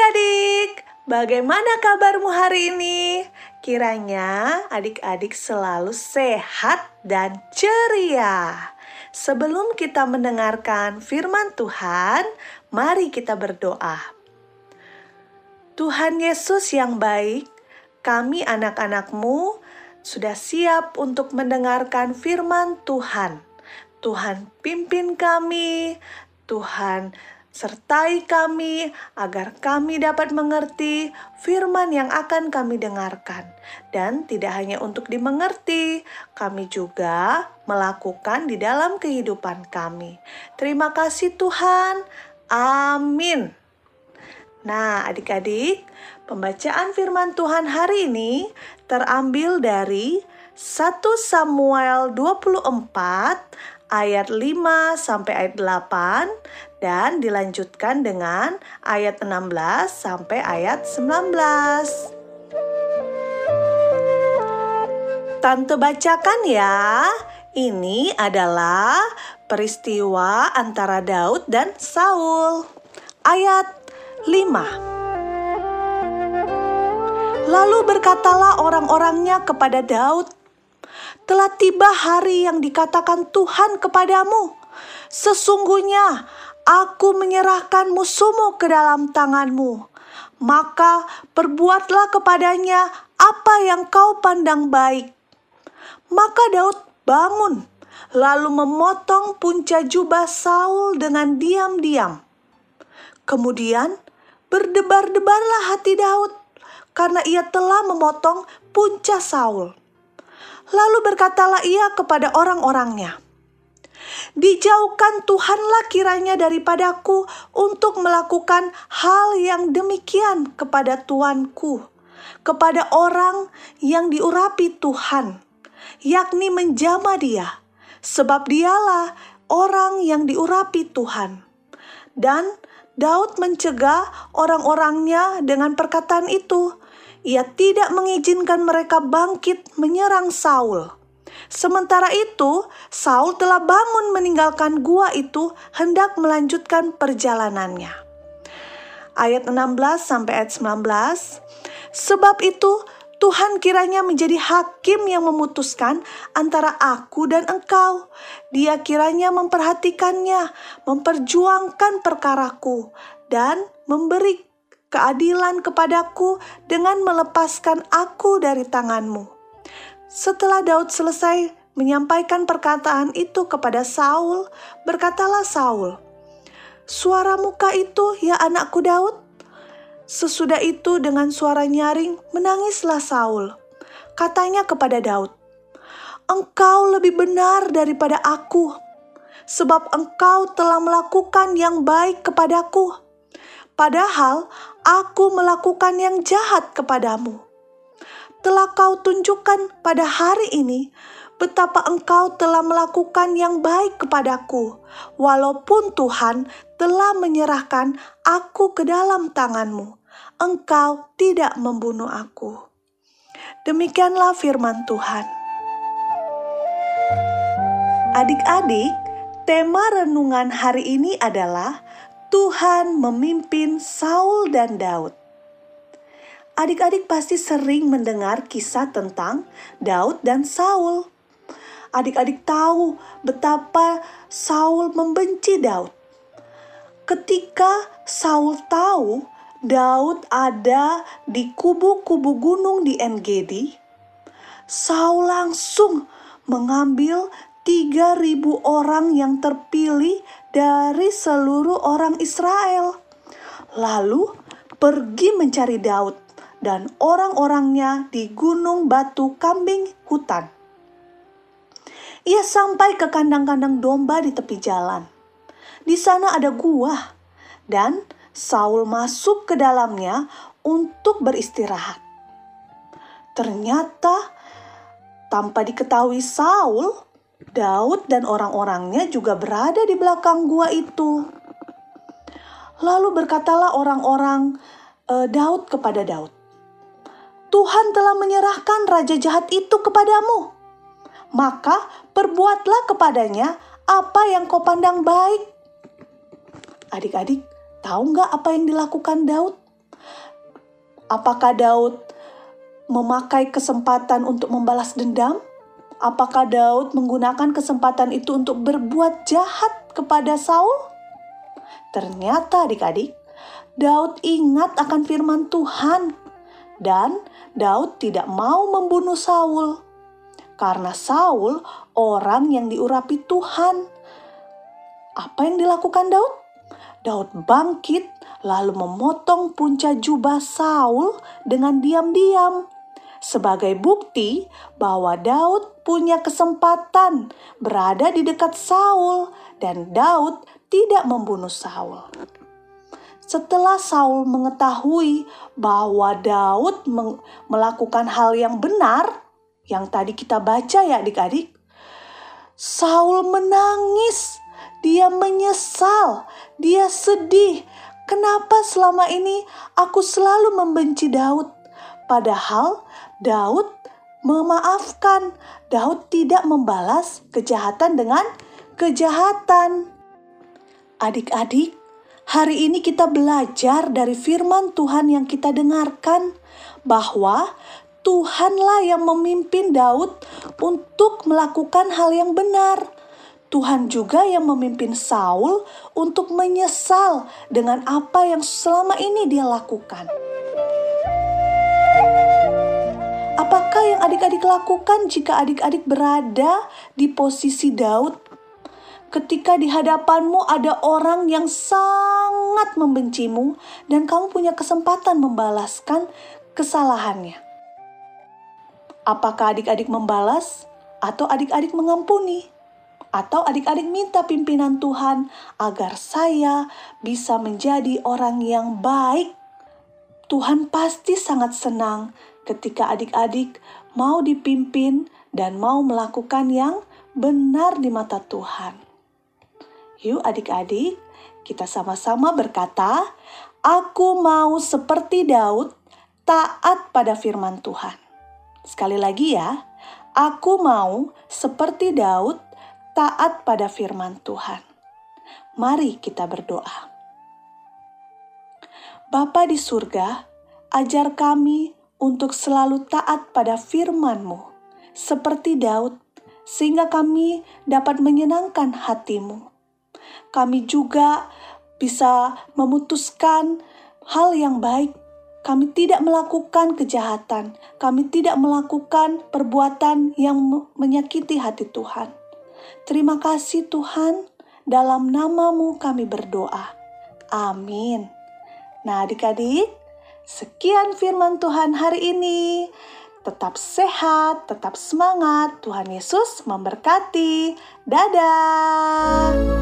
Adik-adik, bagaimana kabarmu hari ini? Kiranya adik-adik selalu sehat dan ceria. Sebelum kita mendengarkan firman Tuhan, mari kita berdoa. Tuhan Yesus yang baik, kami anak-anakmu sudah siap untuk mendengarkan firman Tuhan. Tuhan pimpin kami, Tuhan sertai kami agar kami dapat mengerti firman yang akan kami dengarkan, dan tidak hanya untuk dimengerti, kami juga melakukan di dalam kehidupan kami. Terima kasih, Tuhan. Amin. Nah, adik-adik, pembacaan firman Tuhan hari ini terambil dari 1 Samuel 24 ayat 5 sampai ayat 8 dan dilanjutkan dengan ayat 16 sampai ayat 19. Tante bacakan ya. Ini adalah peristiwa antara Daud dan Saul. Ayat 5. Lalu berkatalah orang-orangnya kepada Daud, telah tiba hari yang dikatakan Tuhan kepadamu. Sesungguhnya aku menyerahkan musuhmu ke dalam tanganmu. Maka perbuatlah kepadanya apa yang kau pandang baik. Maka Daud bangun, lalu memotong punca jubah Saul dengan diam-diam. Kemudian berdebar-debarlah hati Daud karena ia telah memotong punca Saul. Lalu berkatalah ia kepada orang-orangnya, Dijauhkan Tuhanlah kiranya daripadaku untuk melakukan hal yang demikian kepada Tuanku, kepada orang yang diurapi Tuhan, yakni menjama dia, sebab dialah orang yang diurapi Tuhan. Dan Daud mencegah orang-orangnya dengan perkataan itu, ia tidak mengizinkan mereka bangkit menyerang Saul. Sementara itu, Saul telah bangun meninggalkan gua itu hendak melanjutkan perjalanannya. Ayat 16 sampai ayat 19. Sebab itu, Tuhan kiranya menjadi hakim yang memutuskan antara aku dan engkau. Dia kiranya memperhatikannya, memperjuangkan perkaraku, dan memberi keadilan kepadaku dengan melepaskan aku dari tanganmu. Setelah Daud selesai menyampaikan perkataan itu kepada Saul, berkatalah Saul, Suara muka itu ya anakku Daud? Sesudah itu dengan suara nyaring menangislah Saul. Katanya kepada Daud, Engkau lebih benar daripada aku, sebab engkau telah melakukan yang baik kepadaku. Padahal aku melakukan yang jahat kepadamu. Telah kau tunjukkan pada hari ini betapa engkau telah melakukan yang baik kepadaku, walaupun Tuhan telah menyerahkan aku ke dalam tanganmu. Engkau tidak membunuh aku. Demikianlah firman Tuhan. Adik-adik, tema renungan hari ini adalah Tuhan memimpin Saul dan Daud. Adik-adik pasti sering mendengar kisah tentang Daud dan Saul. Adik-adik tahu betapa Saul membenci Daud. Ketika Saul tahu Daud ada di kubu-kubu gunung di Engedi, Saul langsung mengambil 3.000 orang yang terpilih dari seluruh orang Israel. Lalu pergi mencari Daud dan orang-orangnya di gunung batu kambing hutan. Ia sampai ke kandang-kandang domba di tepi jalan. Di sana ada gua dan Saul masuk ke dalamnya untuk beristirahat. Ternyata tanpa diketahui Saul, Daud dan orang-orangnya juga berada di belakang gua itu. Lalu berkatalah orang-orang e, Daud kepada Daud, "Tuhan telah menyerahkan raja jahat itu kepadamu. Maka perbuatlah kepadanya apa yang kau pandang baik." Adik-adik, tahu nggak apa yang dilakukan Daud? Apakah Daud memakai kesempatan untuk membalas dendam? Apakah Daud menggunakan kesempatan itu untuk berbuat jahat kepada Saul? Ternyata adik-adik, Daud ingat akan firman Tuhan dan Daud tidak mau membunuh Saul. Karena Saul orang yang diurapi Tuhan. Apa yang dilakukan Daud? Daud bangkit lalu memotong punca jubah Saul dengan diam-diam. Sebagai bukti bahwa Daud punya kesempatan berada di dekat Saul dan Daud tidak membunuh Saul. Setelah Saul mengetahui bahwa Daud melakukan hal yang benar, yang tadi kita baca ya adik-adik, Saul menangis, dia menyesal, dia sedih, Kenapa selama ini aku selalu membenci Daud? Padahal Daud memaafkan. Daud tidak membalas kejahatan dengan kejahatan. Adik-adik, hari ini kita belajar dari firman Tuhan yang kita dengarkan bahwa Tuhanlah yang memimpin Daud untuk melakukan hal yang benar. Tuhan juga yang memimpin Saul untuk menyesal dengan apa yang selama ini dia lakukan. Apakah yang adik-adik lakukan jika adik-adik berada di posisi Daud? Ketika di hadapanmu ada orang yang sangat membencimu dan kamu punya kesempatan membalaskan kesalahannya. Apakah adik-adik membalas atau adik-adik mengampuni? atau adik-adik minta pimpinan Tuhan agar saya bisa menjadi orang yang baik. Tuhan pasti sangat senang ketika adik-adik mau dipimpin dan mau melakukan yang benar di mata Tuhan. Yuk adik-adik, kita sama-sama berkata, Aku mau seperti Daud, taat pada firman Tuhan. Sekali lagi ya, aku mau seperti Daud, taat pada firman Tuhan. Mari kita berdoa. Bapa di surga, ajar kami untuk selalu taat pada firman-Mu, seperti Daud, sehingga kami dapat menyenangkan hatimu. Kami juga bisa memutuskan hal yang baik. Kami tidak melakukan kejahatan, kami tidak melakukan perbuatan yang menyakiti hati Tuhan. Terima kasih Tuhan, dalam namamu kami berdoa. Amin. Nah adik-adik, sekian firman Tuhan hari ini. Tetap sehat, tetap semangat. Tuhan Yesus memberkati. Dadah.